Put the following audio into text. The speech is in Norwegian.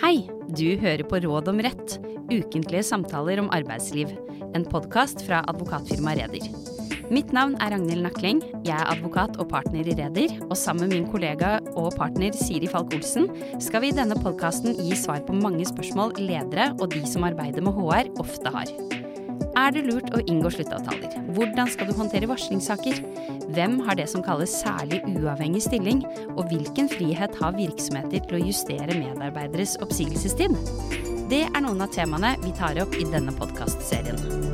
Hei, du hører på Råd om rett, ukentlige samtaler om arbeidsliv. En podkast fra advokatfirmaet Reder. Mitt navn er Ragnhild Nakling. Jeg er advokat og partner i Reder. Og sammen med min kollega og partner Siri Falk Olsen skal vi i denne podkasten gi svar på mange spørsmål ledere og de som arbeider med HR, ofte har. Er det lurt å inngå sluttavtaler? Hvordan skal du håndtere varslingssaker? Hvem har det som kalles særlig uavhengig stilling? Og hvilken frihet har virksomheter til å justere medarbeideres oppsigelsestid? Det er noen av temaene vi tar opp i denne podkastserien.